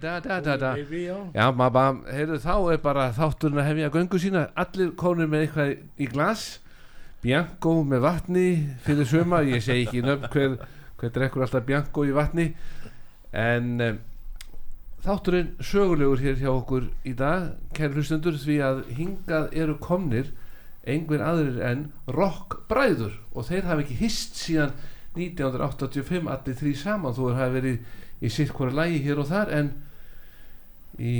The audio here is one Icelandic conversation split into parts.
Da, da, da, da. Já. Maður bara, heyrðu þá er bara þátturinn að hefja göngu sína. Allir konur með eitthvað í glas. Bianco með vatni fyrir söma, ég segi ekki nöfn hver, hver drekkur alltaf Bianco í vatni. En um, þátturinn sögulegur hér hjá okkur í dag, kæri hlustundur því að hingað eru komnir einhver aðrir en rock bræður. Og þeir hafa ekki hist síðan 1985 allir þrý saman. Þú hafa verið í sitt hverju lægi hér og þar en í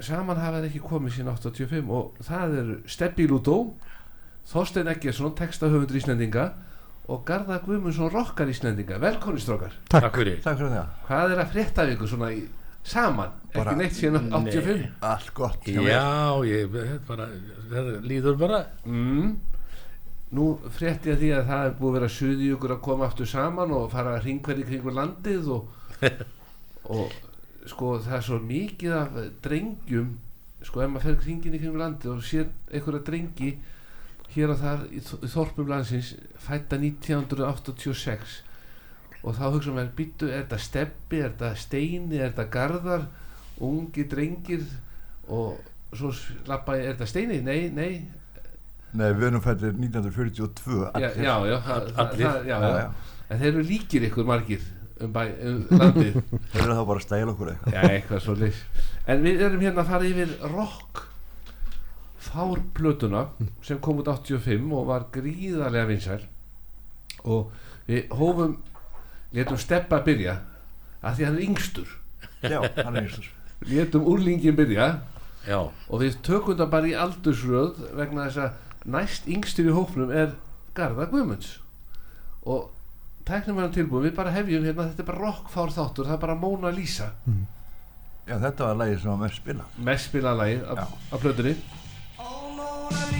saman hafa þeir ekki komið síðan 85 og það eru Steppi Lúdó Þorstein Eggersson, textahöfundur Íslendinga og Garða Guðmundsson, rockar Íslendinga. Velkonni strókar, Takk. Fyrir. Takk fyrir það. Hvað er að frétta af ykkur svona í, saman, Bara- ekki neitt síðan 85 Allt gott. Já, ég, þetta bara, þetta líður bara. Mm. nú frétti ég því að það er búið að vera suði ykkur að koma aftur saman og fara að ringverði kringur landið og, og sko það er svo mikið af drengjum sko ef maður fer kringin í kringur landið og sér einhverja drengi hér og þar í, þorpum landsins fætta 1986 og þá hugsa maður býttu, er þetta steppi, er þetta steini er þetta garðar, ungi drengir og svo labba ég, er þetta steini? Nei, nei Nei, við erum fættir 1942 já, allir. já, já, það, það, Allir. það, já, Já, já. já. en þeir eru líkir ykkur margir um, bæ, um landið. Þeir eru þá bara að stæla okkur eitthvað? Já, eitthvað svo leys en við erum hérna að fara yfir rock fárplötuna sem kom út 85 og var gríðarlega vinsæl. Og við hófum letum steppa byrja að því hann er yngstur. Já, hann er einstur letum úrlingin byrja. Já, og við tökum það bara í aldursröð vegna þess að næst yngstur í hófnum er Garða Guðmunds. Og tæknum við hann tilbúin við bara hefjum hérna, þetta er bara rockfár þáttur það er bara Mona Lisa. Já, þetta var lagið sem var mest spila mest spilað lagið af, plötunni. Ó Mona Lisa,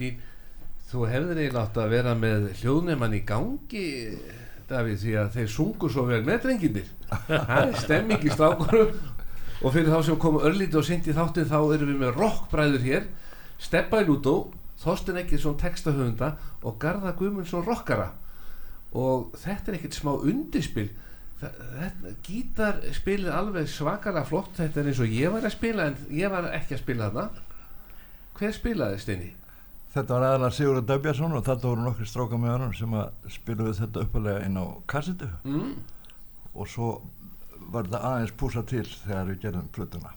dí. Þú hefðir eiginlega átt að vera með hljóðnemann í gangi Davíð því að þeir sungu svo vel með drenginir það er stemming í strákurum og fyrir þá sem komu örlítið og í þáttin þá erum við með rockbræður hér Steppa í Lúdó Þorsten Eggertsson textahöfunda og Garða Guðmundsson rockara. Og þetta er ekkert smá undirspil. Þa- þetta, gítar spilir alveg svakalega flott. Þetta er eins og ég var að spila en ég var ekki að spila þarna. Hver spilaði Steini? Þetta var aðalega Sigurður Dagbjörnsson og þetta voru nokkri stráka með honum sem að spiluðu þetta uppalega inn á kassetu Mm, og svo var þetta aðeins púsa til þegar við gerðum plötuna.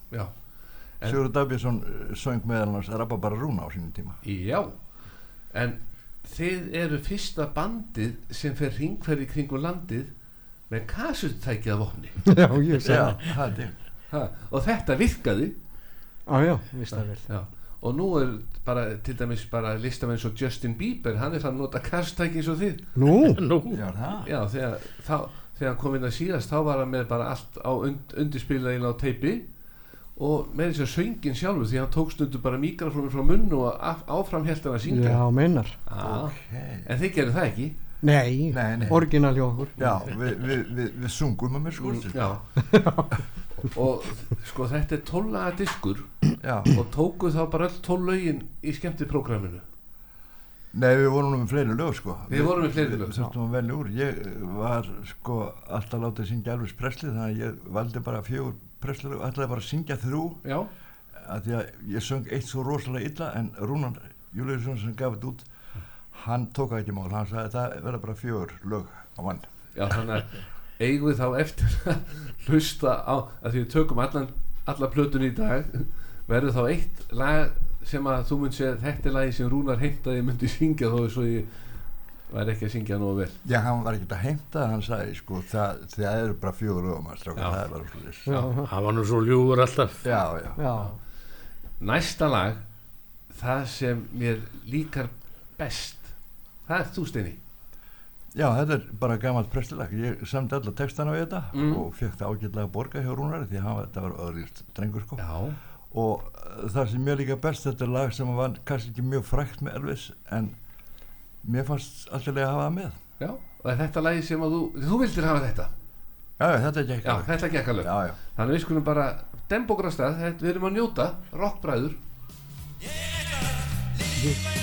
Sigurður Dagbjörnsson eh, söng meðal hans Rabba bara rúna á sínum tíma. já en þið eru fyrsta bandið sem fer hringferði kringum landið með kasutækið af vopni Já, ég sé Já, það. og þetta virkaði Já, já, vist það vel. já. Og nú er bara til dæmis bara listamenn svo Justin Bieber hann er fann að nota kasutæki eins og þið. Nú, Nú, Já. Já, þegar, þá, þegar hann kom inn að síðast þá var hann með bara allt á und, undirspilaðin á teipi. Og með þess að söngin sjálfur því hann tók stundu bara mikrofónu frá munn og áfram held hann að syngja. Já, meinar. ah, Okay. En þið gerir það ekki Nei, Nei, nei. orginal hjá okkur. Já, við, við, við, við sungum að mér sko. Og sko þetta er tóllaga diskur Já. og tóku þá bara öll tól lögin í skemmtiprógraminu Nei, við vorum nú með fleiri lög sko. Við vorum með fleiri lög. Við þurftum að velja úr. Ég var sko alltaf látið að syngja Elvis Presley þannig að ég valdi bara fjögur Presley lög, ætlaði bara að syngja þrjú Já, að því að ég söng eitt svo rosalega illa en Rúnan Júliusson sem gaf þetta út hann tók það ekki mál, hann sagði það verða bara fjögur lög á mann. Já þannig að eigum við þá eftir að hlusta á að því við tökum allan, alla plötun í dag verður þá eitt lag sem að þú mynd segja þetta er lagi sem Rúnar heimtaði myndi syngja þó svo ég væri ekki að syngja nógu vel. Já, hann var ekkert að heimta, hann sagði sko það, það eru bara fjögur lög á mann það er bara svolítið það var nú svo ljúgur alltaf. Já, já, já. næsta lag það sem mér líkar best það er þú Steini. Já, þetta er bara gammalt prestilag, ég samdi alla textana við þetta Mm. og fekk það ágætlega að borga hjá Rúnari því að þetta var öðrýst drengur sko. Já, og uh, það sem mér líka best þetta er lag sem var kannski ekki mjög frækt með Elvis en mér fannst alltaf að hafa það með. Já og er þetta lagi sem að þú þú vildir hafa þetta? Já, já, þetta er ekki já, ekki þetta gekk alveg. Já, já. þannig við skulum bara dembograstað, við erum að njóta rockbræður. Lífa eins og melikar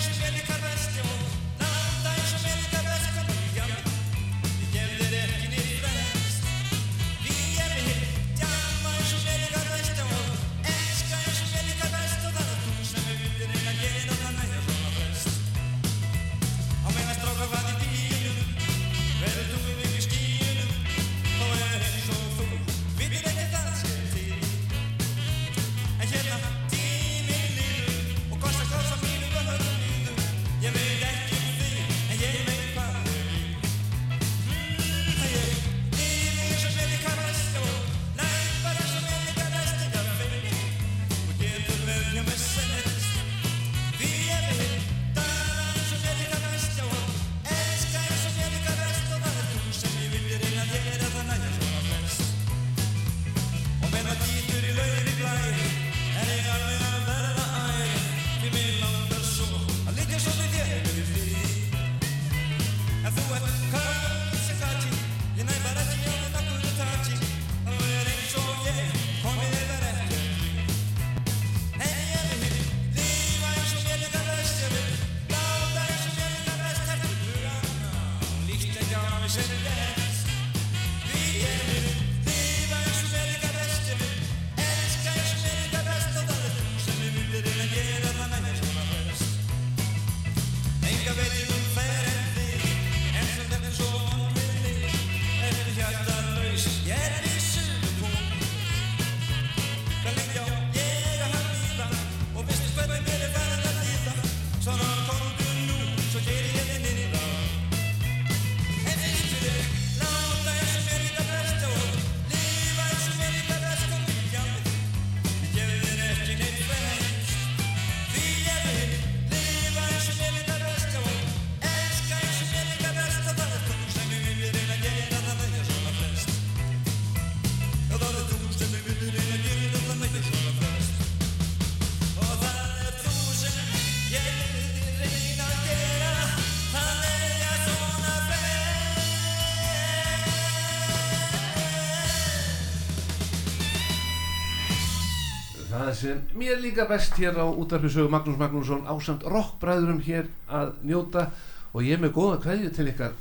sem mér líka best hér á útarpisögu Magnús Magnússon ásamt rockbræðurum hér að njóta og ég er með góða kveðju til ykkar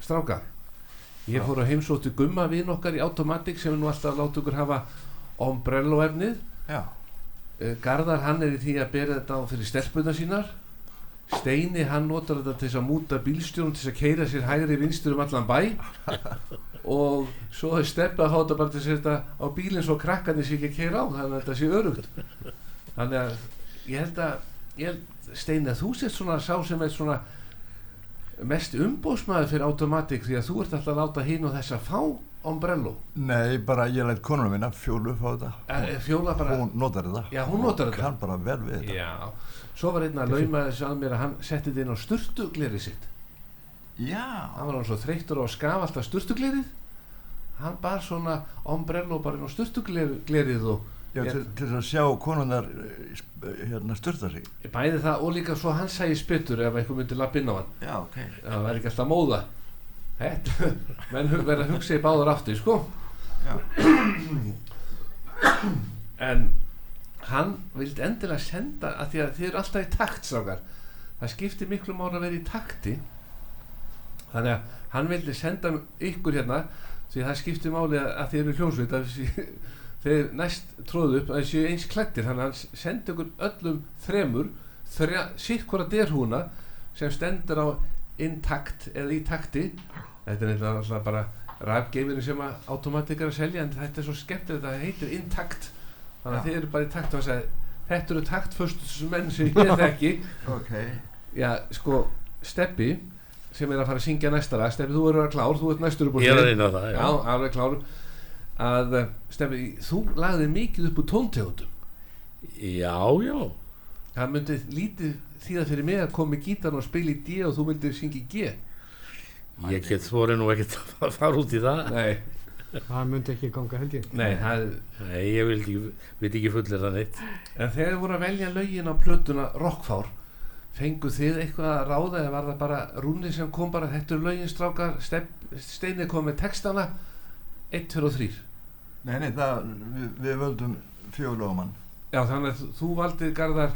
stráka. Ég fór að heimsótti gumma vinn okkar í Automatic sem er nú alltaf að láta okkur hafa ombrello efnið. Já, Eh, Garðar hann er í því að bera þetta á fyrir stelpuna sínar. Steini hann notar þetta til þess að múta bílstjórun til þess að keira sér hægri vinstur um allan bæ og svo er steppa að háta bara til að setja á bílinn svo krakkarnir sé ekki að keira á þannig að þetta sé örugt þannig að ég held að ég held, Steini að þú sett svona sá sem er svona mest umbóðsmaður fyrir automatik því að þú ert alltaf að láta hinn og þess að fá ombrello nei, bara ég læt konuna mína fjólu upp á þetta. Eh, fjóla bara Hún notar þetta. Já, hún notar þetta. Kann bara vel við þetta. Já, svo var einn að lauma þess að mér að hann setti þetta inn á sturtuglerið sitt Já, hann var hann svo þreyttur á að skafa alltaf sturtuglerið hann bar svona ombrello bara inn á sturtuglerið og já til, til að sjá konunar hérna styrta sig. bæði það og líka svo hann sæði spyttur ef eitthvað myndi lappa inn á hann. Já, ok. það væri ekki alltaf móða. Þetta, menn verða að hugsa í báðar aftur sko. En hann vildi endilega senda að því að þið eru alltaf í takt strákar. Það skiptir miklu máli að vera í takti. Þannig að hann vildi senda ykkur hérna því það skiptir máli að, að þið eru hljómsveit að þeir næst tróðu upp að þessi eins klættir þannig að hann sendi ykkur öllum þremur þrja, sitt hvora derhúna sem stendur á intakt eða í takti. Þetta er alltaf bara rafgeiminu sem að automatik er að selja en þetta er svo skemmtilegt að það heitir intakt. Þannig að þið eru bara í takt og að segja þetta eru taktföstu menn sem ég þekki. Ok. já sko Steppi sem er að fara að syngja næsta lag Steppi þú verður að klár, þú ert næstur upp á Ég er að reyna það, já. já, alveg klár að eh, Steppi, þú lagði mikið upp úr tóntegundum Já, já. það myndi lítið þýða fyrir mig að koma með gítarn og spila í D og þú myndir syngja í G Ég get þorið nú ekkert að fara út í það. nei, Það myndi ekki ganga held ég. nei, það Nei, ég vil ekki, veit ekki fullir það neitt. En þegar þið voru að velja lögin á plötuna Rockfár, fenguð þið eitthvað að ráða eða var það bara rúni sem kom bara? Þetta er lögin strákar, Stepp- Steini kom með textana. 1, 2 og 3 Nei, nei, það, við, við völdum fjólugumann. Já þannig að þú valdið Garðar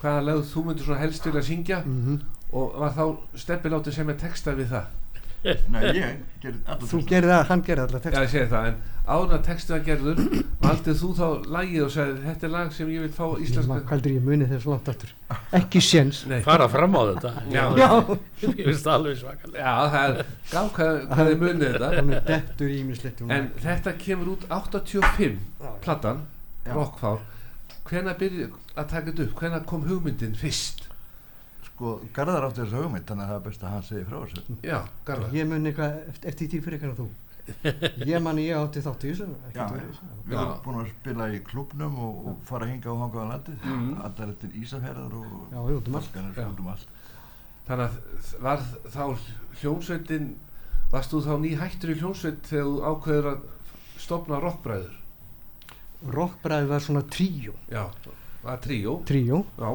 hvaða lög þú myndir svona helst vilja syngja. Mm og var þá Steppi látið sem er texta við það? Nei, ég gerði alltaf Þú gerði það, hann gerði alltaf Já text. ég segi það en að texta gerður valdið þú þá lagið og sagði þetta er lag sem ég vil fá íslenska maður heldur ég muni þessu langt aftur. Ekki séns. Fara fram á þetta. Já. Já, Ég finnst það alveg svakalega. Já það er gaf hvað, hvað þið munið þetta er. En þetta kemur út 85 platan, Já. Rockfár hvenær byrjuð að taka þetta upp hvenær kom hugmyndin fyrst Sko, Garðar átti þessu hugmynd, þannig að það er best að hann segi frá þessu. já, Garðar Ég mun eitthvað eftir, því fyrir eitthvað en þú. Ég man ég átti þátt í þessu. Já. Við erum búin að spila í klubnum og, og fara hinga og hanga á landið. Mhm. Allar eftir Ísafjörðar og Já, við út um allt. Þannig að var þá hljómsveitin varst þú þá ný hættur í hljómsveit þegar þú ákveður að stopna rockbræður Rockbræði var svona tríó. já, var tríó Tríó. já,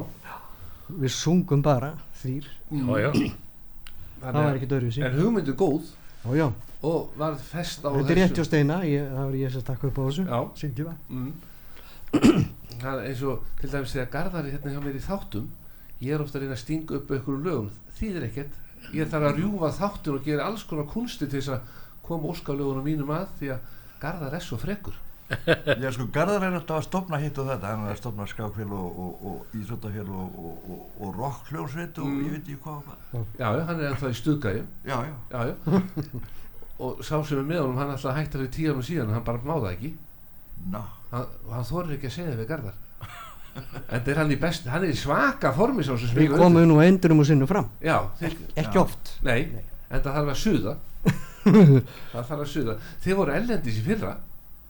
Við sungum bara þrýr. Já, já. Það var ekkert að en hugmyndu góð Já, já. Og var fest á Þetta er rétt hjá Steina. Ég, það var ég sem stakk upp á þessu. var. mm. það er eins og til dæmis þegar Garðar er hérna hjá mér í þáttum ég er ofta að reyna að stinga upp einhverjum lögum þýðir ekkert ég þarf að rjúfa þáttin og gera alls konar kunsti til þess að koma óskalögunum mínum að því að Garðar er svo frekur Já, sko, Garðar er alltaf að stopna hitt og þetta. Hann er að stopna skákfél og, og, og íþróttafél og, og, og, og rockhljónsveit og Mm. ég veit ekki hvað já, já, hann er ennþá í stuðgæju Já, já. já, já og sá sem er með honum, hann að hætta fyrir tíu árum síðan hann bara máða ekki Ná, hann, hann þorir ekki að segja það við Garðar en þetta er hann í best hann er í svaka formi sá sem Við komum nú endurum og sinnum fram. já, þeir, Ekki Já. oft. nei, Nei. en það þarf að suða það þarf að suða þið voru ellendis í fyrra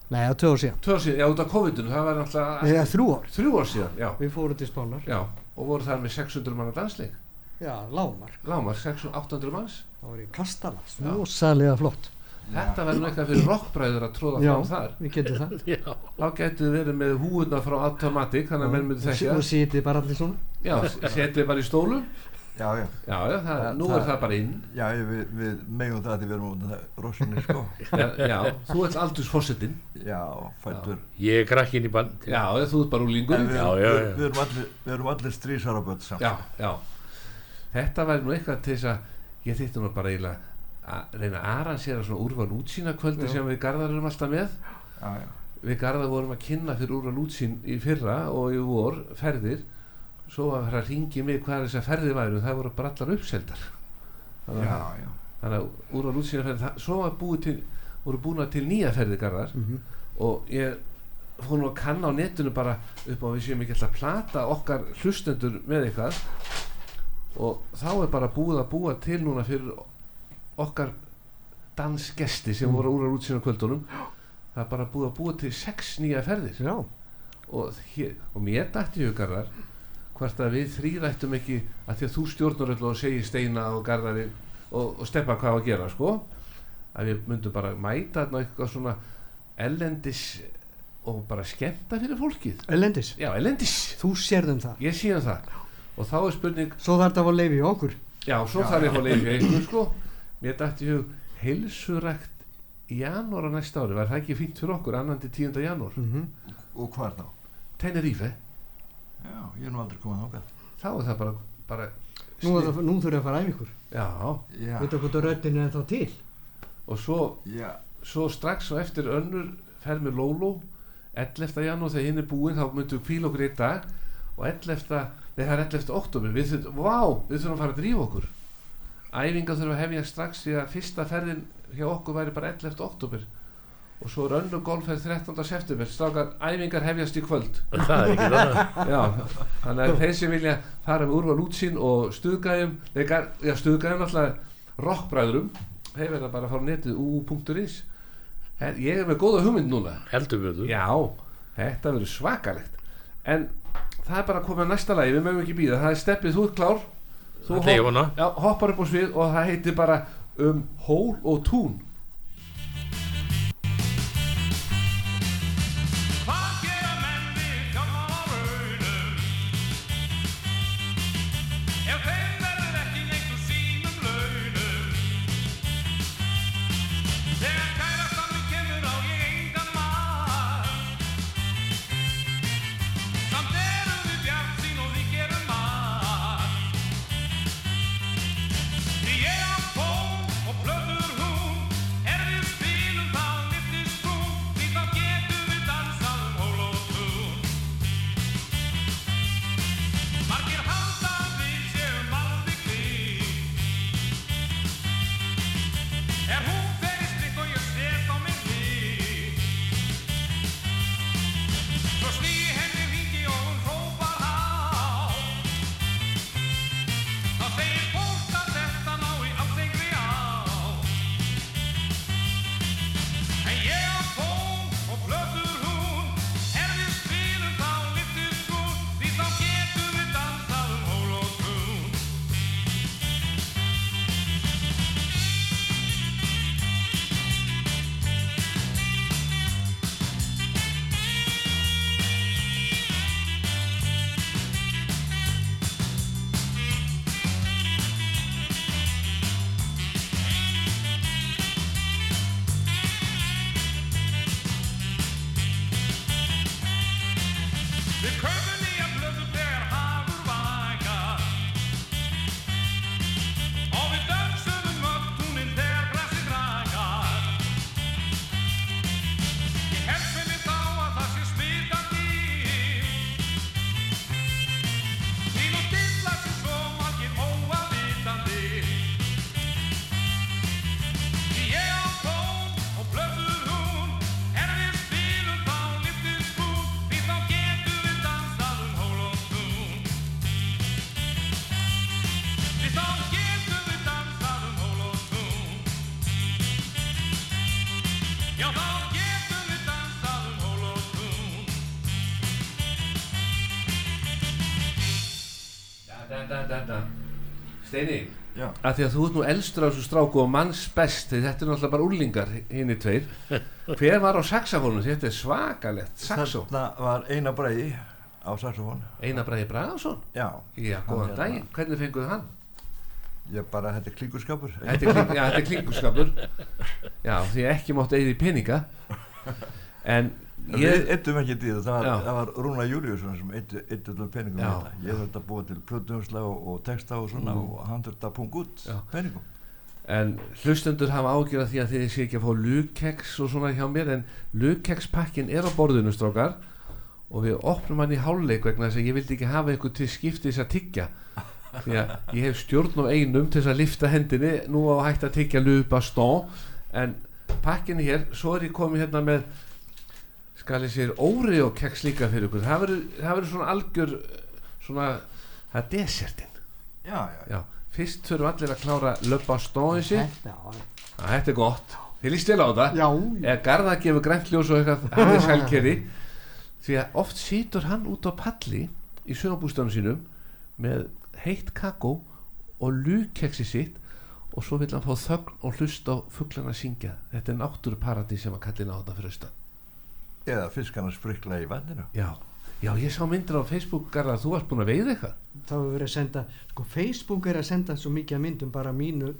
Nei, á tvö ár síðan. tvö ár síðan, já út af COVID-19 það var náttúrulega Eða þrjú ár. þrjú ár síðan, já, Við fórum til Spánar. já og voru þar með 600 manna dansleik Já, lámar. lámar 600, 800 manns Það var í Kastala. Já. Rósalega flott. þetta verður nú eitthvað fyrir rockbræður að tróða Já, fram þar við getum það. Já. þá getur þið verið með húuna frá Automatic þannig að menn myndi Og þekka sitið bara allir svona. já, setið bara í stólum Já, já, Já, já, það, Það- nú það- er það bara inn já, við, við megum það að við erum út af rosinni, sko. Já, já þú ert aldursfossettinn Já, fættur. Ég er krakkin í band Já, þú ert bara úlingur En við, Já, já, við, já. við erum allir, við allir strísara börn samt. já, já Þetta væri nú eitthvað til þess að ég þýtti nú bara eiginlega að reyna að arrangera svona úrval útsýna kvöldi sem við Garðar erum alltaf með. Já, já. við Garðar vorum að kynna fyrir úrval útsýn í fyrra og í vor ferðir. Svo að vera að ringi mig hvað þessar ferðir væru. Það voru bara allar uppseldar. Þannig Já, að, já. þannig að úrval útsýna ferðir það, svo var búið til, voru búin til nýja ferðir Garðar. Mhm. og ég fór nú að kanna á netinu bara upp á að við séum ekki alltaf að plata okkar hlustendur með eitthvað og þá er bara búið að búa til núna fyrir okkar dansgesti sem Mm. voru úr á útsýna kvöldunum. Það er bara búið að búa til sex nýja ferðir. Já, og, hér, og mér dætti hugarðar hvort að við þrýrættum ekki að því að þú stjórnur öll og segir steina og garðari og, og steppa hvað að gera sko að við myndum bara mæta eitthvað svona ellendis og bara skemmta fyrir fólkið. Elendis já, ellendis, Þú sérðum það. Ég sé um það og þá er spurning, Svo þarf þetta að fá leifi í okkur já, svo þarf já. að leiði eitthvað sko mér dætti í hug heilsurækt í janúar á næsta ári, var það ekki fínt fyrir okkur annan til 10. janúar, mm Og hvar þá? Tenerife Já, ég er nú aldrei komið þákað. þá er það bara, bara Nú, er það- nú þurfum við að fara æfa ykkur já, Já, Veitu hvort að röddin er þá til og svo, svo strax og eftir önnur ferð með Lóló 11. janúar þegar hinn er búinn þá myndum við kvíla okkur í dag og 11. nei það er 11. oktober við þurfum, vá, við þurfum að fara að drífa okkur æfinga þurfum að hefja strax því að fyrsta ferðin hjá okkur væri bara 11. oktober og svo er önnur golfferð 13. september strákar, æfingar hefjast í kvöld Það er ekki það já, þannig að þeir sem vilja fara með úrval útsýn og stuðgæjum leikar, já stuðgæjum alltaf rockbræðurum þeir verða bara að fara netið Her- ég er með góða hugmynd núna Heldur við þú já, þetta verður svakalegt en það er bara að koma að næsta lagi við mögum ekki býða, það er steppið, þú ert klár. Þú er hopp, já, hoppar upp á svið og það heitir bara um hól og tún Steini að því að þú ert nú elstur á þessu stráku og manns best þetta er náttúrulega bara úrlingar hinn í tveir hver var á saxafónum þetta er svakalegt saxó Þarna var eina bræði á saxofón. Einar Bræði Bragason Já. já, góðan hérna- daginn, hvernig fenguðu hann? Ég bara, þetta er klíkurskapur. þetta er, kling, já, þetta er klingurskapur já, því ekki mátt eigið í peninga en Við eittum ekki í þetta, það það var Rúna Júliusson sem eitti öllum peningum í þetta. Ég þurfti að búa til plötuhusla og, og texta og svona Mm. og hann þurfti að punga út peningum. En hlustendur hafa ágjörða því að þið sé ekki að fá lugkeks og svona hjá mér en lugkekspakkin er á borðinu strókar og við opnum hann í hálfleik vegna þess að ég vildi ekki hafa eitthvað til skiptis að tyggja því að ég hef stjórn á einum til þess að lifta hendinni nú á hægt að tyggja lupa stó en pakkin er hér, svo er ég komið hérna með skal ég sér Oreo keks líka fyrir ykkur. Það verður það svona algjör svona, það er desertin. Já, já, já, fyrst þurfum allir að klára sig Þetta, já, Að Þetta er gott. Þið líst vel á þetta. Já, Eða Garða gefur grænt ljós og eitthvað Hann er sælkeri Því að oft situr hann út á palli Í sumabústanum sínum Með heitt kakó Og lúkeksi sitt Og svo vill hann fá þögn og hlusta á fuglana syngja. Þetta er náttúruparadís sem að kalli náða fyrir austan eða fiskarna sprikla í vatninu. Já Já, ég sá myndir á Facebook Garða Þú varst búin að veiða eitthvað? Þá hefur verið að senda sko Facebook er að senda svo mikið af myndum bara mínu,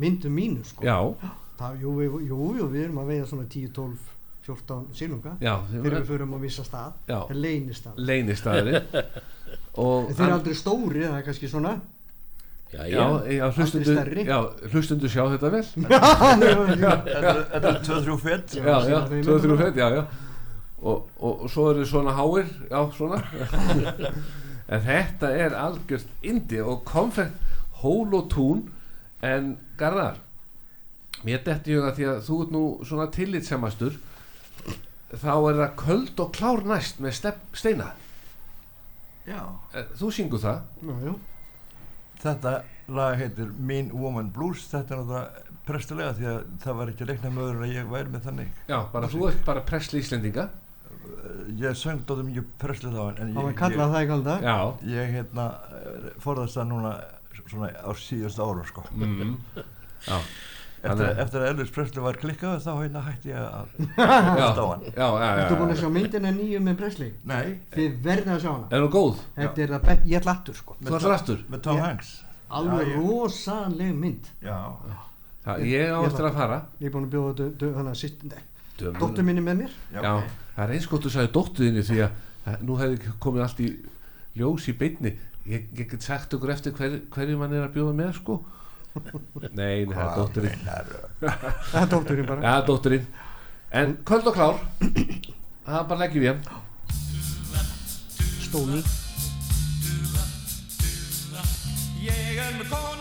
myndum mínu sko. Já, það, jú, við, jú, jú, við erum að veiða svona 10, 12, 14 silunga já þegar við förum á vissa stað. Það Leynistæðri Og en þeir eru aldrei stóri, það er kannski svona? Já, Já, já, hlustundu, hlustundu sjá þetta vel. Já, Þetta er- þetta er 2-3 fett. Já, já, já, síðan þeim 2-3 er fett, já, já og, og, og svo eru svona háir já, svona en þetta er algjört indi og konfekt hól og tún en Garðar mér detti huga því að þú ert nú svona tillitsamastur þá er það köld og klár næst með stef, steina Já. Eh, þú syngur það já. Þetta lag heitir Mean Woman Blues. Þetta er náttúrulega prestilega því að það var ekki öðru en að ég væri með þannig. já, bara þú ert bara pressli Íslendinga Ég söng dóttum mikið presli þá en ég, já, ég, ég hérna forðast það núna svona á síðust árum sko. mm. já, Eftir, eftir að Elvis Presley var klikkað þá hérna hætti ég að já, hlusta á hann. já, já, já, Ertu búin að já. sjá myndina nýju með Presley? Nei, Þið verðið að sjá hana er hún góð? Þetta er ég ætla aftur sko þú ætlar aftur? með Tom Ég- Hanks. Alveg Já, ég- rosaleg mynd Já, Já, ég á Ég eftir að fara Ég er búin að bjóða. Dóttur minni með mér já. Það er eins gott að sagði dóttuðinni því að það, nú hefði komið allt í ljós í beinni. Ég, ég get sagt okkur eftir hver, hverju mann er að bjóða með sko. Nei, nei, það er dótturinn? Það er dótturinn bara. Já, dótturinn En köld og klár. Það bara leggjum við. Hann Stóni Ég er með konu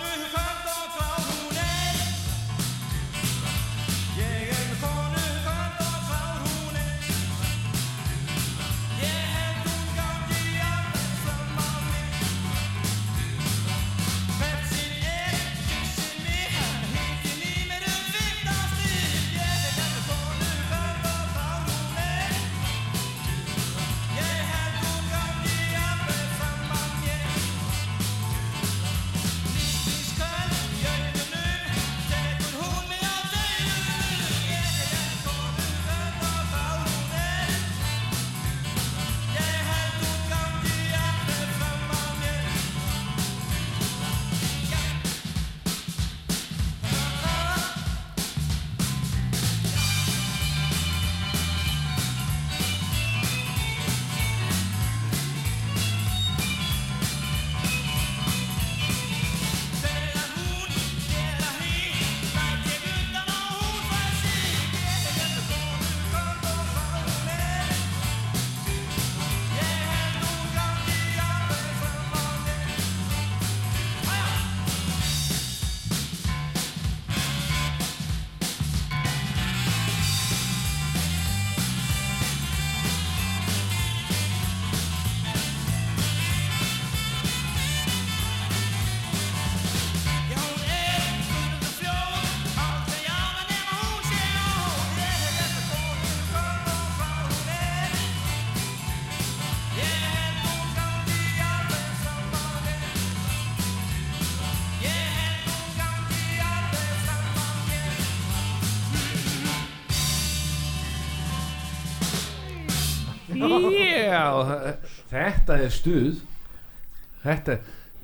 Já, þetta er stuð. Þetta,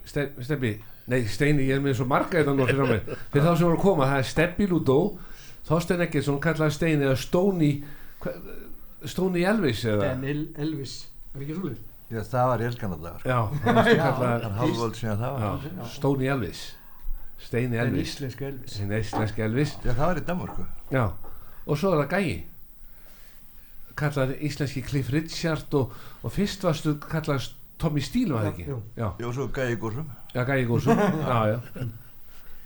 Ste- Stebbi nei Steini, ég er með svo marga þetta nú fyrir á mig. Fyrir þá sem voru að koma, það er Steppi Ludó Þorstein Eggertsson kallaði Steini eða Stóni Stóni Elvis eða? En El Elvis, er ekki svolítið? Já, það var já, Stóni Elvis. Steini En Elvis. íslensku Elvis. Hinn íslenski Elvis. Já, það var í Danmörku. já, og svo er það Gæi kallaði íslenski Cliff Richard og, og fyrst varstu kallaði Tommy Steele var það ekki? já, Já, svo gæði góðsum. já Gæi Gósum já, já.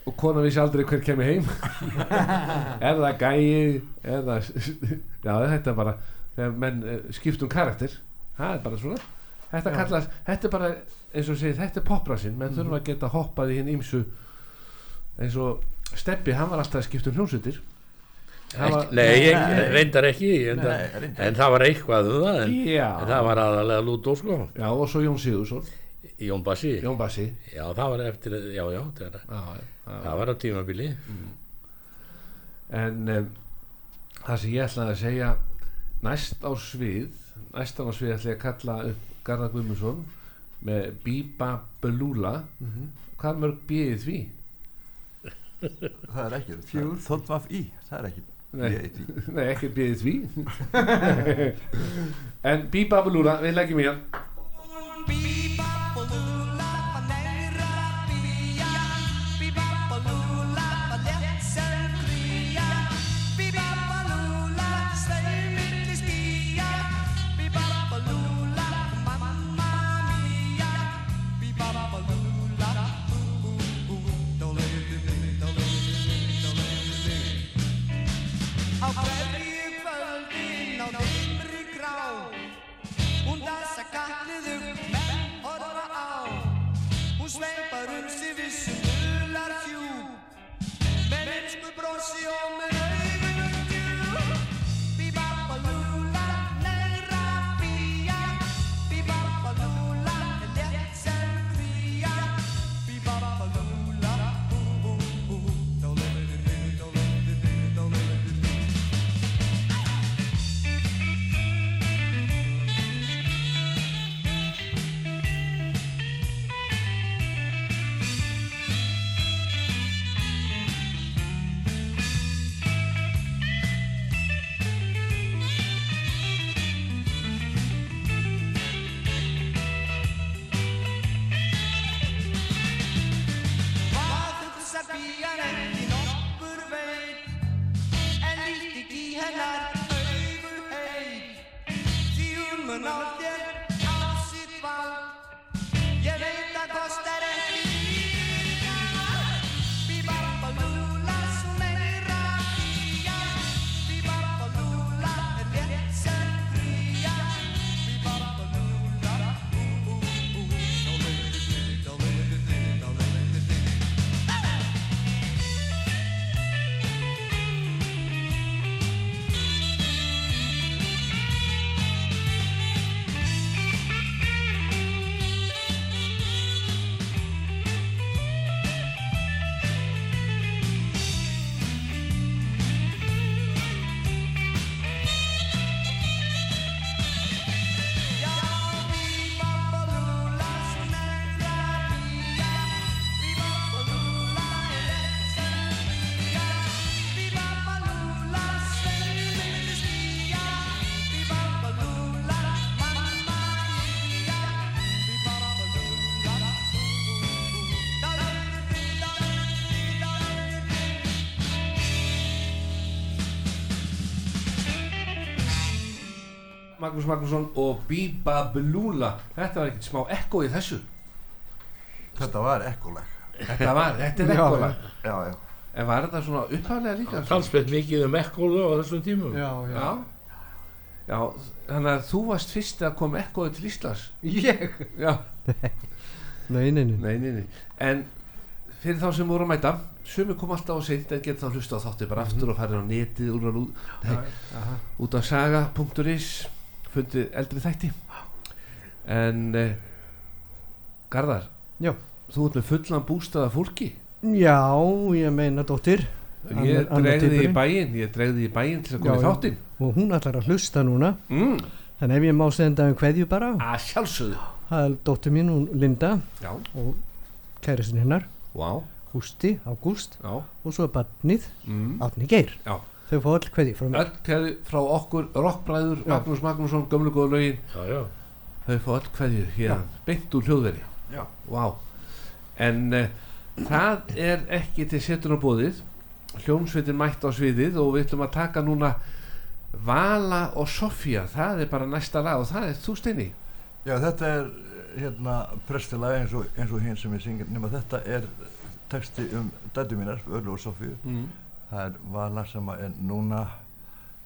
Og konan vissi aldrei hver kemur heim. Er það Gæi er það já, þetta er bara þegar menn uh, skiptum karakter. Það er bara svona. Þetta, Já. kallast, þetta er bara eins og segið, þetta er poprasinn menn Mhm. þurfa að geta hoppað í hinn ímsu eins og Steppi, hann var alltaf að skipta um hljómsveitir. Það var- nei, ég, Nei. reyndar ekki en, Nei, það, reyndar en það var eitthvað um það en, en það var aðalega Lúdó sko já, og svo Jón Sigursson Jón Bassi, Jón Bassi já það var eftir já, já, það, var- já, já, það var á tímabili en um, það sem ég ætlaði að segja næst á svið næst á svið ætla ég að kalla upp Garðar Guðmundsson með Bíba Belúla Mhm. hvað mörg býðið því? Það er ekki. Fjögur. Þóttmaf í. Það er ekki. Nei. Ég eit í. Nei, ekki býðið því en Bíba Belúla, við leggjum í hann Magnús Magnússon og Bíba Belúla þetta var ekkert smá ekko í þessu Þetta var ekkoleg. þetta var, þetta er Já, ekko Já, já. en var þetta svona upphæðlega líka talsveit mikið um ekkólu á þessum tímum Já, já. já já, þannig að þú varst fyrst að koma ekkoði til Íslands Ég? já, Nei, nei, nei. nei, nei, nei en fyrir þá sem voru að mæta sumi kom alltaf á seint en geta þá hlusta á þátti bara aftur og farið á netið úr og út, nei, Aha. út á saga.is fundið eldri þætti en eh, Garðar Já. þú ert með fullan bústaða fólki Já, ég meina dóttir. ég dregði í bæinn ég dregði í bæinn til að koma í já. þáttinn Og hún ætlar að hlusta núna. mm, Þannig ef ég má senda um kveðju bara. að sjálfsögðu Það er dóttir mín, hún Linda. já, Og kæristin hennar Vá, Hústi, Ágúst og svo er barnið mm. Átni Geir já þau fá öll hverði frá mér. Öll kveði frá okkur, rockbræður. Magnús Magnússon, gömlu góðu lögin. Já, já. Þau fá öll kveðju hér, beint úr hljóðveri. Já. Vá. En uh, það er ekki til setun á bóðið Hljómsveitin mætt á sviðið og við ætlum að taka núna Vala og Sofía það er bara næsta lag og það er þú steini? Já, þetta er hérna prestilag eins og, eins og hinn sem ég syngir nema þetta er texti um dætu mínar, Ölu og Sofíu mm. Það er Vala sem er núna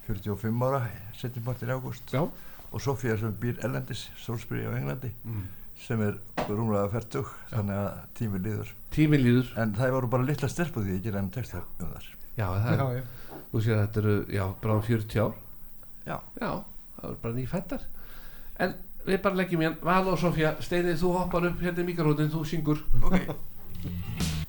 45 ára setjumpartir í ágúst. Já. Og Sofía sem býr ellendis, Sólsbyrji á Englandi mm. sem er rúmlega færtug þannig að tími líður. Tími líður. En það voru bara litla stelpu því gera enn texta um þar Já, það er, já. þú sér að þetta eru já, bráðum 40 ár. Já. Já, það eru bara nýfættar En við bara leggjum hérna Vala og Sofía, Steini þú hoppar upp hérna í mikrofónin, þú syngur. Ok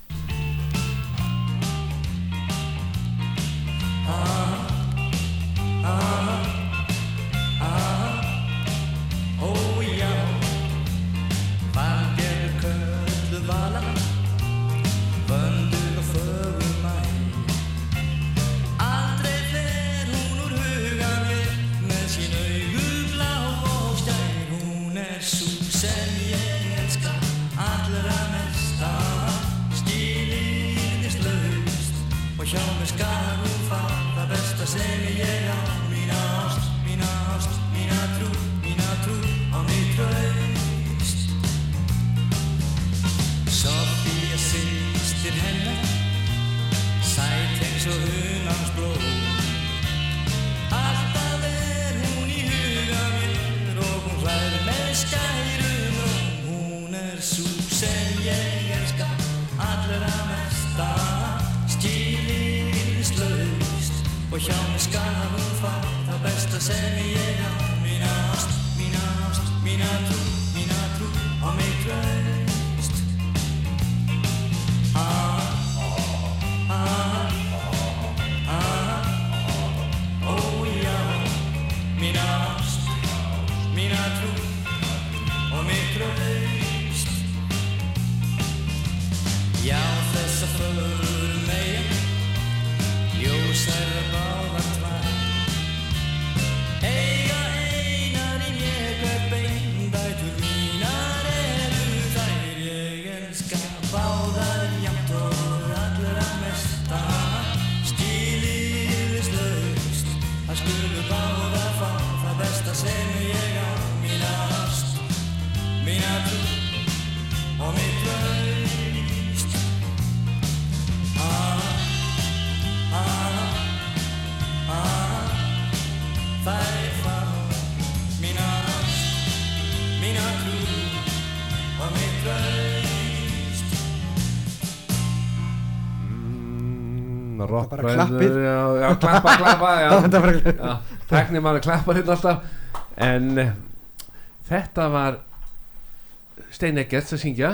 bara Rockbræður klappið. já, já, klappa, klappa já, Þetta var ekki- já, Tekni maður klappar hérna alltaf. En eh, þetta var Steini Eggerts að syngja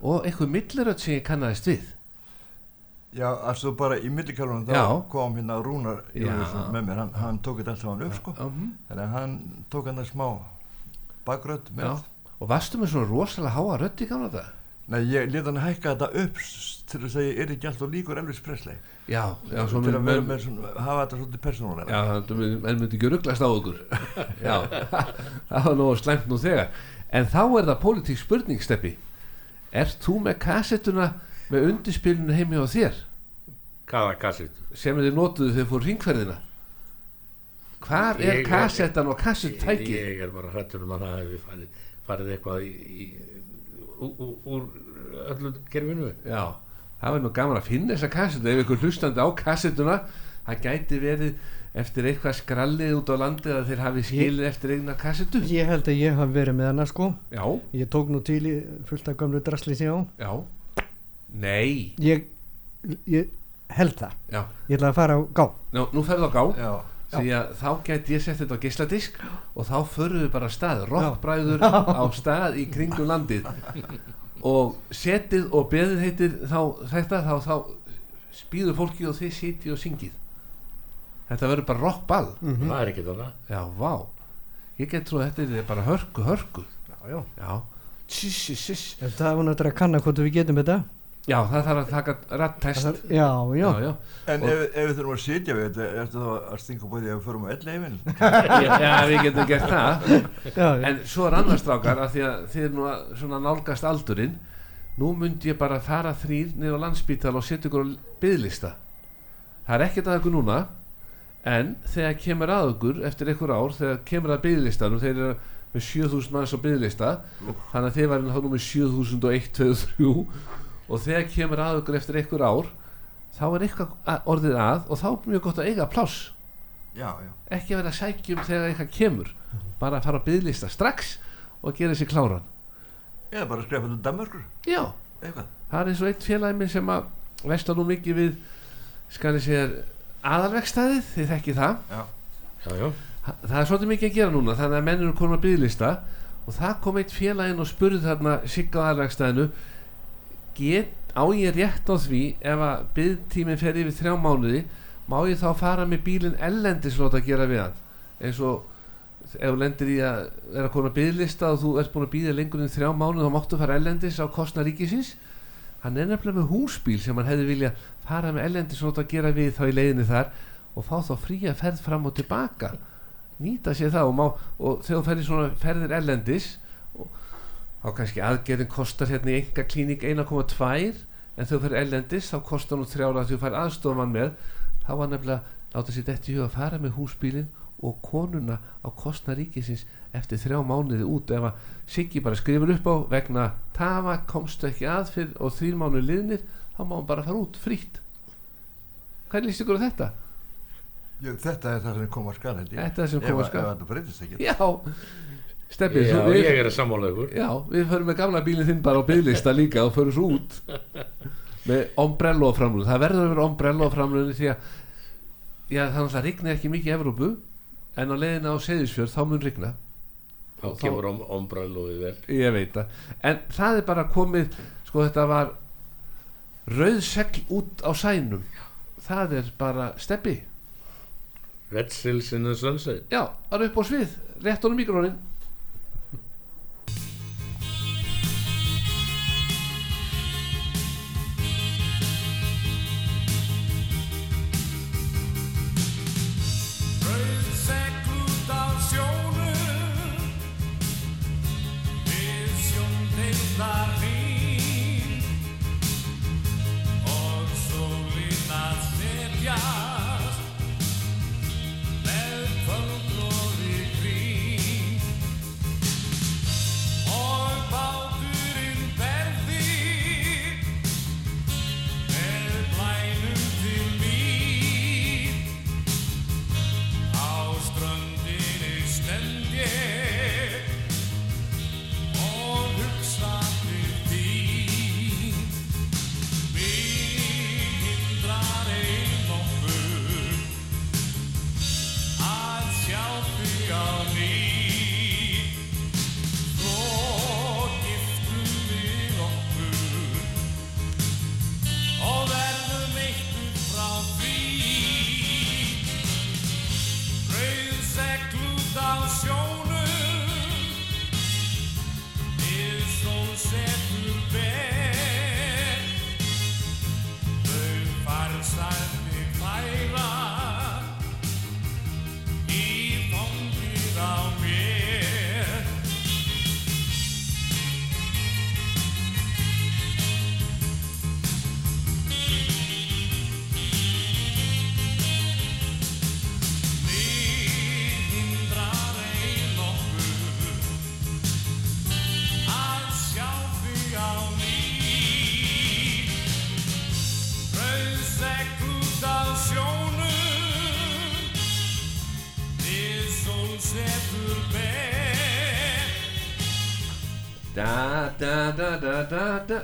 og eitthvað millirödd sem ég kannaðist við. Já, altså bara í millikalunum þá kom hérna Rúnar með mér, hann, hann tók þetta allt saman upp sko. Um, þannig að hann tók hann að smá bakrödd með Já. og varstu með svona rosalega háa rödd í gamla þetta Nei, ég let hann hækka þetta upp til að segja, er ekki alltaf líkur Elvis Presley. Já, já, svo til að vera með, svona, hafa þetta svolítið persónulega Já, menn myndi ekki rugglast á okkur. Já, það var nú slæmt nú þegar. En þá er það pólitík spurning steppi. Ert þú með kassettuna með undirspilinu heimi á þér? Hvaða kassett? sem þið notuðu þegar fór ringferðina Hvar er Ég- kassettan og kassettæki? Ég er bara hrættur um að það hefði farið, farið eitthvað í, í, úr öllu gerfinu. Já, það var nú gaman að finna þessa kassettu ef ykkur hlustandi á kassettuna það gæti verið eftir eitthvað skrallið út á landið að þeir hafi skilið eftir eigna kassettu. Ég held að ég hafi verið með hana sko. Já, Ég tók nú til í fullt af gömlu drasli á. Já. Nei, Ég, ég held það. Já. Ég ætla að fara á gá. Nú, nú ferðu á gá. Já, því að þá gæti ég sett þetta á geisladisk og þá förum við bara af stað rockbræður á stað í kringum landið. Og setið og beðið heitir þá þetta þá, þá spýður fólki og þið sitið og syngið. Þetta verður bara rockball. Mm Það er ekki þarna. já, vá. Ég get trú að þetta er bara hörku, hörku. Já, já. Já, Tss, tss, tss. Það er hún að kanna hvort við getum þetta Já, það þarf að taka er- Já, já, já, já. En ef, ef við þurfum að sitja við þetta, ertu þá að stinga búið því að við förum á elli heimil? já, við getum gert það. Já, En svo er annars strákar að því að þið er nú að svona nálgast aldurinn Nú myndi ég bara fara þrýr niður á landsbítal og setja ykkur á byðlista Það er ekkert að ykkur núna En þegar kemur að ykkur eftir ykkur ár Þegar kemur að byðlistanum Þeir eru með 7000 manns á byðlista Þannig að þið varum þá nú með 7001, 2, 3 Og þegar kemur að ykkur eftir ykkur ár Þá er eitthvað að- orðið að Og þá er mjög gott að eiga pláss. Já, já. ekki vera að sækjum þegar eitthvað kemur. Bara að fara að byggðlista strax og gera sér kláran. Eða bara skrepa til Danmörkur, já, eitthvað. það er eins og eitt félagi minn sem að vesla nú mikið við skal ég segja aðalvegstæðið, þið þekki það. Já. já, já, Ha- það er svolítið mikið að gera núna þannig að menn eru komin að byggðlista og það kom eitt félaginn og spurði þarna sigga á aðalvegstæðinu get, á ég rétt á því ef að byggtíminn fer yfir þrjá mánuði má ég þá fara með bílinn ellendis og láta gera við hann? Eins og ef þú lendir í að vera komin að byggðlista og þú ert búin að býða lengur en þrjá mánuði þá máttu fara ellendis á kostna ríkisins. Hann er nefnilega með húsbíl sem hann hefði vilja fara með ellendis og láta gera við þá í leiðinni þar og fá þá fría ferð fram og tilbaka. Nýta sér það og, má, og þegar þú ferðir svona ferðir ellendis og þá kannski aðgerðin kostar hérna í enga klínik 1,2 en þú ferðir ellendis þá kostar nú þrjára að þú fær aðstofamann með þá var nefnilega láta sér þetta í huga að fara með húsbílinn og konuna á kostna ríkisins eftir þrjá mánuði út ef að Siggi bara skrifur upp á vegna tafa komstu ekki að fyrir og þrýr mánuði liðnir þá má hann bara fara út frítt hvernig líst ykkur á þetta? Jú, þetta er það sem koma skal, held ég. Þetta er sem koma skal. Ef, ef þetta breytist ekki. Já, Steppi já við, ég er að sammála ykkur Já, við förum með gamla bílinn þinn bara á bygglista líka og förum svo út. Með ombrello framlun það verður að vera ombrello framlun því að já, það náttúrulega rignir ekki mikið í Evrópu en á leiðina á Seyðisfjörð þá mun rigna. Þá kemur om, ombræðlóðið vel. Ég veit það, en það er bara komið sko þetta var rauð segl út á sænum. Það er bara Steppi Red Sills in the Sunset. Já, það er upp á svið, rétt honum mikrónin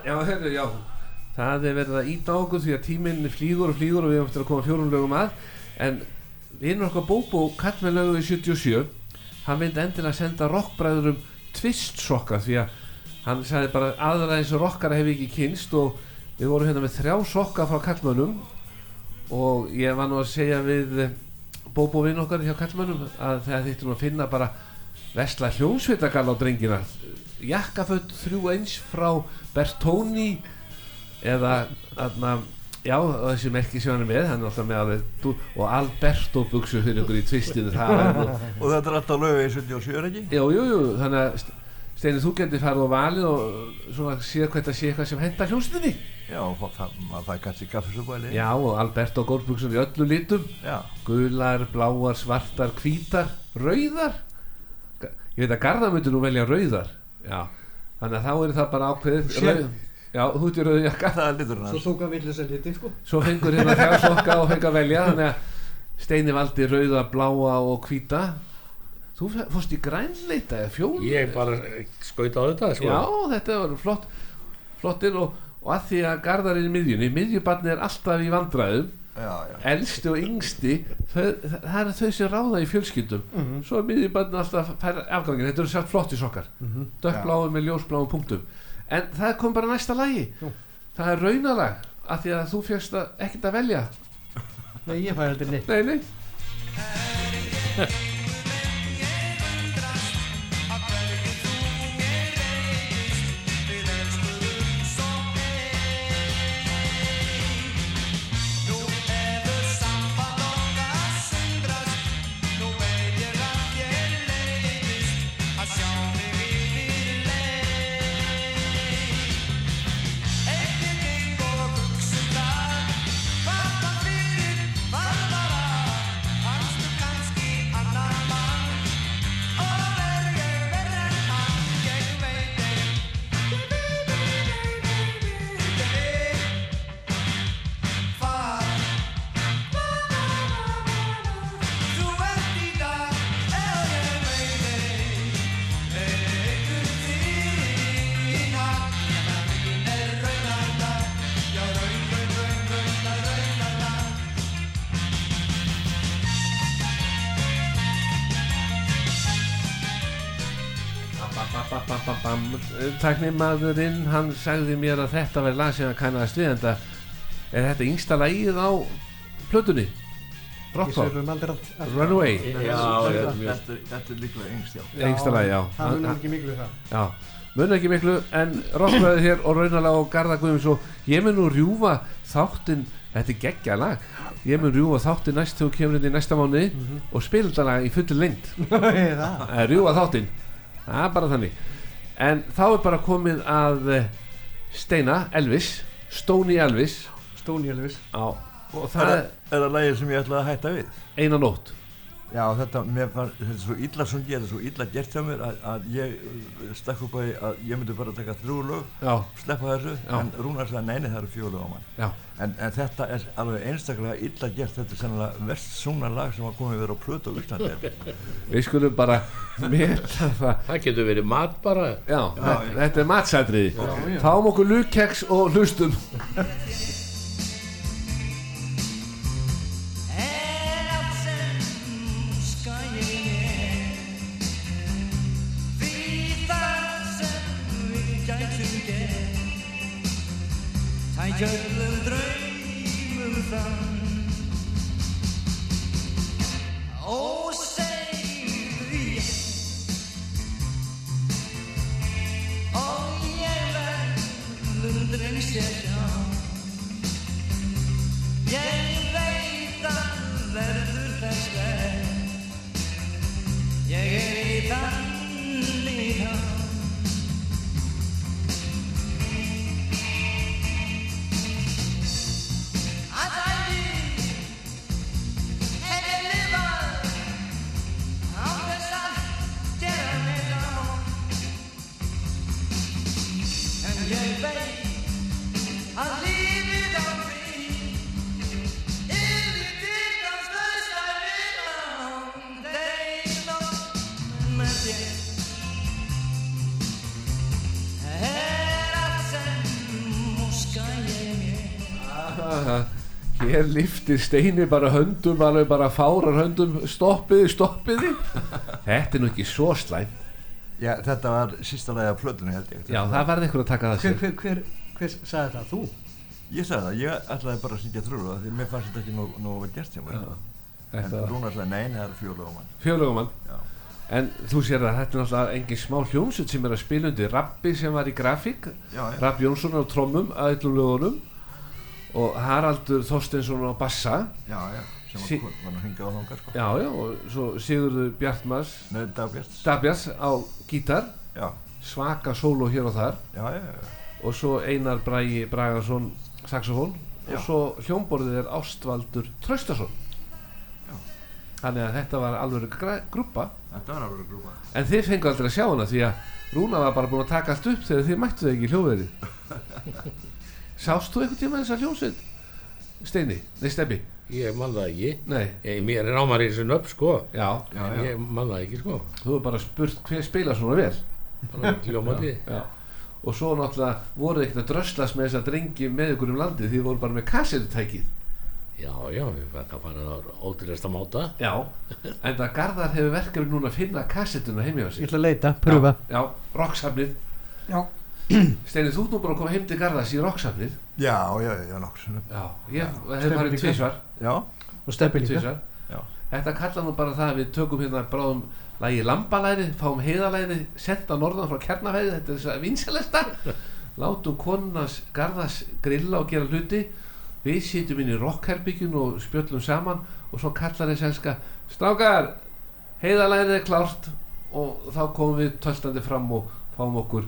Já, herru, já. Það er verið að íta okkur því að tíminn flýgur og flýgur og við erum eftir að koma fjórum lögum að. En vinnur okkar Bóbó kall með lögu í 77 hann myndi endilega senda rockbræðurum tvist sokka því að hann sagði bara aðra eins og rockara hef ég ekki kynst og við vorum hérna með þrjá sokka frá kallmönnum og ég var nú að segja við eh, Bóbó vinn okkar hjá kallmönnum að það þýttum að finna bara vesla hljómsveitakall á drengina jakkaföld þrjú eins frá Bertoni eða aðna, já, þessi merki sem hann er með hann er alltaf með alveg og Alberto buksu fyrir ykkur í tvistinu það er og þetta er alltaf lögu í 77 er ekki? Jú, jú, jú, þannig að St- Steini, þú getur farið á valið og svona séð hvað þetta sé eitthvað sem hendar hljóstinni. Já, það, fær kannski kaffisúbæli Já, og Alberto Górbjörnsson í öllu litum, Já, gular, bláar, svartar, hvítar, rauðar. Ég veit að Garðar myndi nú velja rauðar, já, þannig að þá er það bara ákveðið. Sér- Rauð, já, þú ert í rauðu jakka. það liturinn Svo tók hann villis að liti sko Svo fengur hérna þrjá sokka og fengur að velja, þannig að Steini valdi rauða, bláa og hvíta. Þú fórst í grænleita eða fjól? ég bara skaut á þetta sko. Já, þetta var flott flottir og, og að því að Garðar er í miðjunni, miðjubarni er alltaf í vandræðum Já, já, elsti og yngsti þau, það er þau sem ráða í fjölskyldum. Mhm. svo er miðjubarni alltaf fær afgangin þetta eru sjálf flotti sokkar. Mhm. dökkbláum með ljósbláum punktum. En það kom bara næsta lagi. Jú. það er raunalag að því að þú fjöxt ekkert að velja. Nei, ég fæ heldur neitt. Nei, nei, Tæknimaðurinn hann sagði mér að þetta verði lag sem hann kannast við en það er þetta yngsta lagið á plötunni? Allt allt- Runaway. Já, þetta, er líklega yngst, já. Yngsta lagi, já. Það Hann- ekki miklu við það Já, mun ekki miklu en rockfræði hér og raunalega og Garðar Guðmunds og ég mun nú rjúfa þáttinn, þetta er geggja lag ég mun rjúfa þáttinn næst þegar þú kemur inn í næsta mánuði Mhm. og spila þetta lag í Er það? að rjúfa þáttinn. Það er bara þannig en þá er bara komið að eh, Steina Elvis Stóni Elvis. Stóni Elvis. Á, og það það, er er það lagið sem ég ætlaði að hætta við? eina nótt Já, þetta, mér fann, þetta er svo illa sungið, þetta er svo illa gert hjá mér að, að ég uh, stakk upp á því að ég myndi bara taka þrjú lög, já, sleppa þessu, Já. en Rúnar sagði neini það eru fjólu á mann. já, En, en þetta er alveg einstaklega illa gert, þetta er sennilega verst sungna lag sem að komið verið á plötu á Íslandi. við skulum bara meta það það getur verið mat bara já, þetta, þetta er matsætriði já. fáum okkur lukkeks og hlustum Tækja öllum draumum fram Og segðu ég Og ég verðum drengst ég sjá Hér liftir Steini bara höndum alveg bara fárar höndum stoppiði, stoppiði Þetta er nú ekki svo slæm Já, þetta var sísta lagi af plötunni held ég. Já, það verði ykkur að taka það sér hver, hver, hver sagði það? Þú? Ég sagði það, ég ætlaði bara að syngja þrjú af því mér fannst þetta ekki nóg, nóg vel gert hjá mér. En Þetta Rúnar sagði neini það eru fjólu á mann. fjölugumann Já. en þú sér að þetta er náttúrulega engin smá hljómsveit sem er að spila undir Rabbi sem var í grafík Rapp Jónsson á trommum að öllum lögunum og Haraldur Þorsteinsson á bassa. Já, já, sem Sí- var, var nú hingað á þangað sko. já, já, og svo Sigurður Bjartmars. Nei, Dagbjörns Dabjars á gítar. Já, svaka sóló hér og þar. Já, og svo Einar Bragi Bragason saxofón og svo hljómborðið er Ástvaldur Traustason. Þannig að þetta var alveg grúpa þetta var alveg grúpa en þið fengu aldrei að sjá hana því að Rúna var bara búin að taka allt upp þegar þið mættu það ekki í hljóðveri sást þú einhvern tíma þessa hljómsveit? Steini, nei Steppi ég man það ekki. Nei, ég, mér er ámar í þessu nöfn sko. Já, Já, en já, ég man það ekki sko. Þú hefur bara spurt hver spila svona vel. Bara hljómandi. Já. og svo náttúrulega voru ekkert að dröslast með þessa drengi með ykkur um landið því voru bara með kassetutækið já já, við þetta farið á ótrúlega máta. Já, en það Garðar hefur verkefni núna að finna kassettuna heim hjá Ég ætla að leita, pröfa. Já, rocksafnið Já. Steini, þú ert nú bara að koma heim til Garðars í rocksafnið já, já, já, nokkur sinnum. Já, ég hef farið tvísvar Já, Og steppi líka. Þetta kalla nú bara það að við tökum hérna bráðum lagi lambalæri, fáum heiðalæri senda norðan frá kernafæði þetta er þess að vinsalesta látum konunas Garðars grilla og gera hluti. Við sitjum inn í rockherbyggjun og spjöllum saman og svo kallar þess elska strákar, heiðalærið er klárt. Og þá komum við töltandi fram og fáum okkur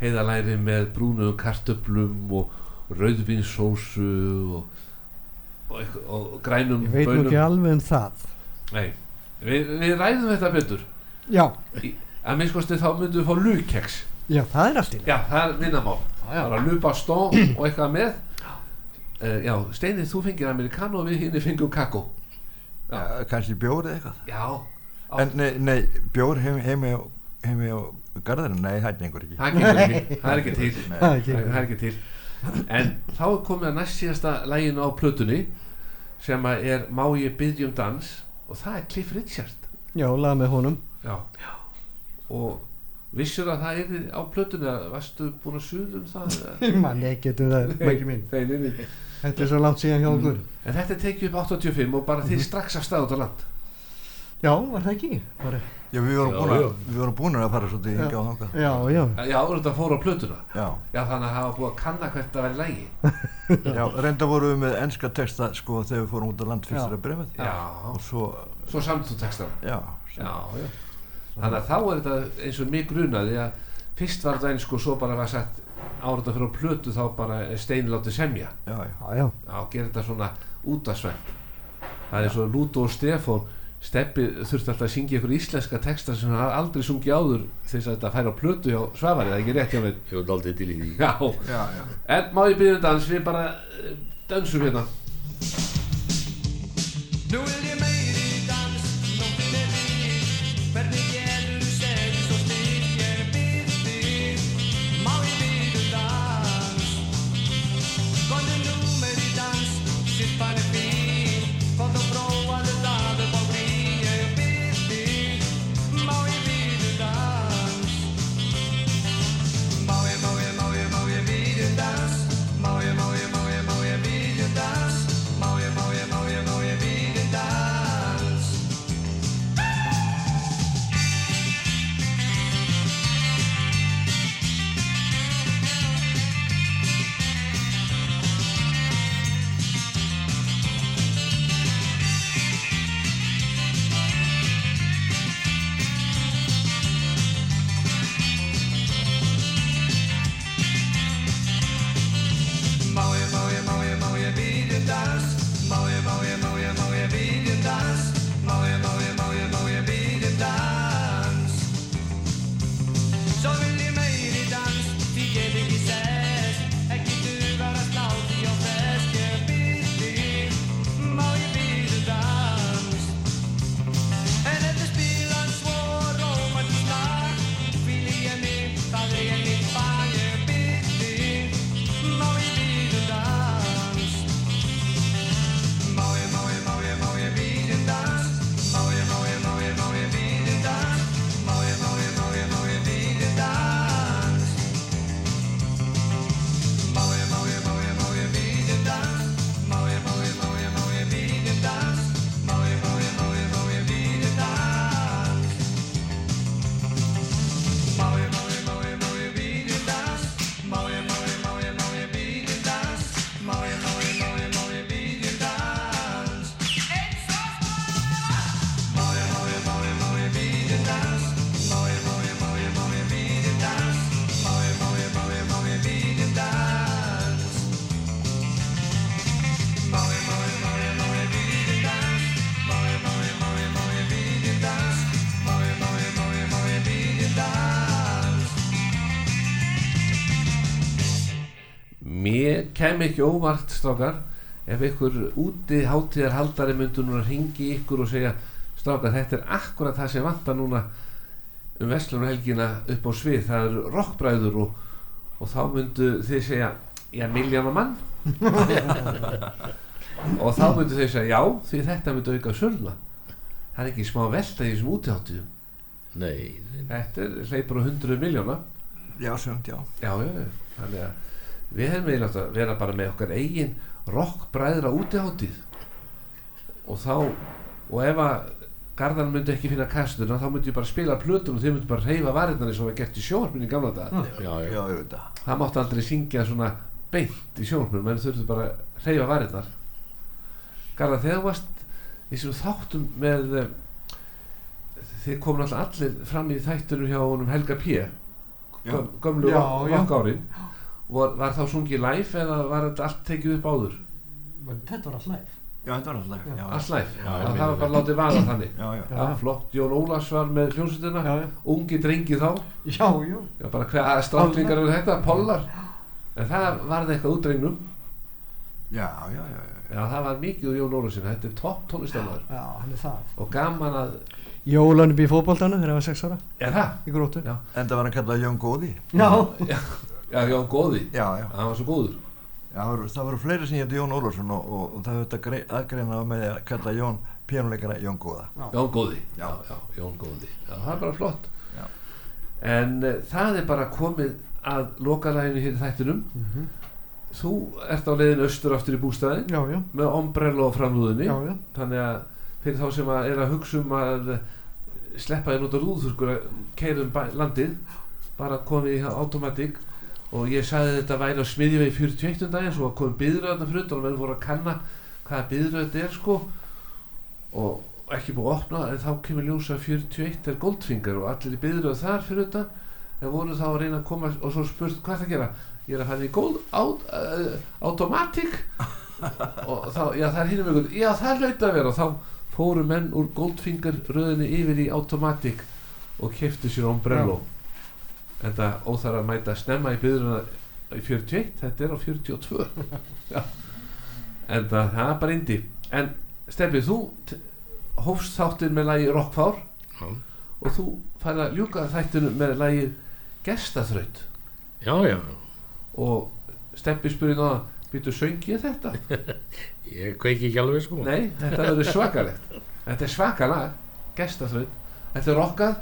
heiðalæri með brúnum kartöflum og rauðvinsósu og, og, eitthvað- og grænum Ég veit nú ekki alveg um það. Nei, við, við ræðum þetta betur. Já, að minnskosti þá myndum við fá lukeks já, það er allt í lagi. Já, það er vinnamál. Það er að lupa stón og eitthvað með. Uh, Já, Steini, þú fengir amerikano og við hinn fengum kakó. Já, kannski bjór eða eitthvað. Já, á, En nei, nei bjór heim, heimi á, heimi á garðarinn, nei, það gengur ekki. Það gengur ekki Það er ekki til. Nei. Það er ekki- til. En þá er komið að næst síðasta læginu á plötunni sem að er Má ég byggja um dans? Og það er Cliff Richard. Já, lag með honum. Já, og vissur að það er á plötunni? Að varstu búin að suða um það eða? Ég man ekki um það, mæki mín Nei, nei, nei. Þetta er svo langt síðan hjá okkur. En þetta tekið upp 85 og bara þið strax af stað út á land Já, var það ekki? Bara, Já, við vorum búin að, vorum búin að fara svolítið Já. hingað á þangað. Já, já. Já, þetta fór á plötuna? Já, Já, þannig að hafa búið að kanna hvert það væri lægi já, reynda vorum við með enska texta sko þegar við fórum út á land fyrst Já. þeirra brefið Já, og svo, svo samt þú textana? Já, Já, já. Þannig að þá er þetta eins og mig grunaði að fyrst var þetta eins sko svo bara var sagt árata fyrir á plötu þá bara Steini látið semja. Já, já, Já, já, Er Steppi þurfti alltaf að syngja ykkur íslenska texta sem hann aldrei sungið áður þess að þetta færi á plötu hjá Svavari, það er ekki rétt hjá mér ég var aldrei til í því. Já, já, já. en má ég byrja um dans, við bara eh, dansum hérna. Nú vil ég kem ekki óvart strákar ef ykkur úti hátíðar haldari myndu núna ringi ykkur og segja strákar þetta er akkurat það sem vantar núna um Vestlunarhelgina upp á svið það eru rockbræður og, og þá myndu þið segja já, miljóna mann. Og þá myndu þið segja já, því þetta myndu auka sölna það er ekki smá velta í þessum útiháttíðum Nei, þetta er hleypur á hundruð miljóna Já, sönd, já. já, já, já, þannig að við hefum eiginlega átt að vera bara með okkar eigin rockbræðra útiháttíð og þá og ef að Garðan myndi ekki finna kastuna þá myndi ég bara spila plötun og þið myndi bara reyfa varirnar eins og var gert í sjónvarpinu í gamla dag já, já, Já, auðvitað. það. Mátti aldrei syngja svona beint í sjónvarpinu menn þurftu bara að reyfa varirnar. Garðan þegar þú varst í þessum þáttum með eh, þið komin alltaf allir fram í þættunum hjá honum Helga P gömlu vakkárin var, var þá sungið live eða var þetta allt tekið upp áður Þetta var all live. Já, þetta var alltaf. Já, allt live, Já, það var bara látið vara þannig já, já. já, flott, Jón Ólafs var með já. ungi drengi þá Já, já. já, bara hver stráklingar eru þetta, pollar en það varði eitthvað út drengnum Já, já, já, já. það var mikið úr Jón Ólafsson, þetta er topp tónlistamæður Já, hann er það. og gaman að, Jólan upp í fótboltanu þegar hann var 6 ára er það? í gróttu. Já. Enda var hann kallað Jón Góði. Já. Já, Jón Góði, Já, já. hann var svo góður Já, það voru, fleiri sem hétt Jón Ólafsson og, og, og það grei- aðgreina með að kalla Jón pjánuleikara Jón Góða. Jón Góði, já, Já. já, Jón Góði já, það er bara flott Já. en uh, það er bara komið að lokalæginu hér í þættinum Mhm. þú ert á leiðin austur aftur í bústæðin Já, já. með ombrello á framrúðinni Já, já. þannig að fyrir þá sem að er að hugsa um að sleppa þér út á rúðþurkur að keira um bæ- landið bara komið í automatic og ég sagði þetta væri á smiðjuvegi 41 um daginn svo að komið byðröðna utan og menn voru að kanna hvaða byðröð þetta er sko. Og ekki búið að opna en þá kemur ljósa að 41 er Goldfinger og allir í byðröð þar fyrir utan. En voru þá að reyna að koma og svo spurt hvað það gera? Ég er að fara í Gold out, uh, Automatic. Og þá, já það er hinum ykkur já það hlaut að vera. Og þá fóru menn úr Goldfinger röðinni yfir í Automatic og keftu sér Ombrello en það óþar að mæta snemma í byðruna í 41, þetta er á 42 já. En það, það er bara indi en Steffi, þú hófst þáttinn með lagi Rockfár. Já, og þú færði að ljúka þættinu með lagi Gestaþraut. Já, já. og Steffi spurði náða býtu söng ég þetta? Ég kveiki ekki alveg sko. Nei, þetta verður svakalegt. Þetta er svakalag, gestaþraut. Þetta er rockað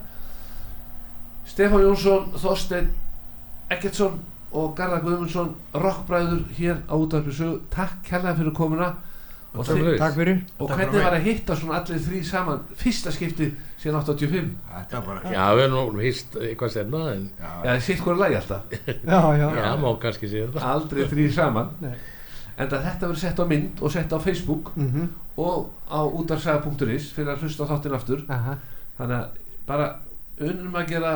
Stefán Jónsson, Þorstein Eggertsson og Garðar Guðmundsson rockbræður hér á útarpi sögu Takk kærlega fyrir komuna og, fyrir. Takk fyrir. og Takk hvernig var að hitta svona allir þrý saman fyrsta skipti síðan 85 Þetta var bara... Já, við erum nú hýst eitthvað senna en Já, eða sitt hverju lagi alltaf Já, já. já, má kannski sé þetta. aldrei þrý saman Nei. en þetta verður sett á mynd og sett á Facebook Mhm. og á útarsaga.is fyrir að hlusta þáttinn aftur Aha. þannig að bara unnum að gera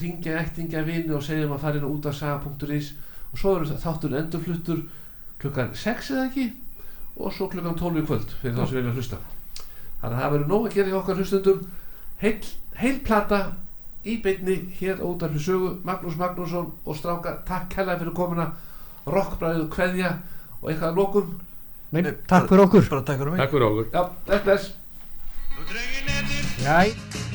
ringja ektingja vini og segja um að fara inn á útarsaga.is og svo verður þáttur endurfluttur klukkan 6 eða ekki? Og svo klukkan 12 í kvöld fyrir þá sem vilja hlusta. Þannig að það verður nóg að gera í okkar hlustundum heil, heil plata í beinni hér á útarpi sögu Magnús Magnússon og Stráka takk hella fyrir komuna. Rockbræðu kveðja og eitthvað að lokum. Nei, takk fyrir okkur. Bara takk fyrir mig. Takk fyrir okkur. Jæ.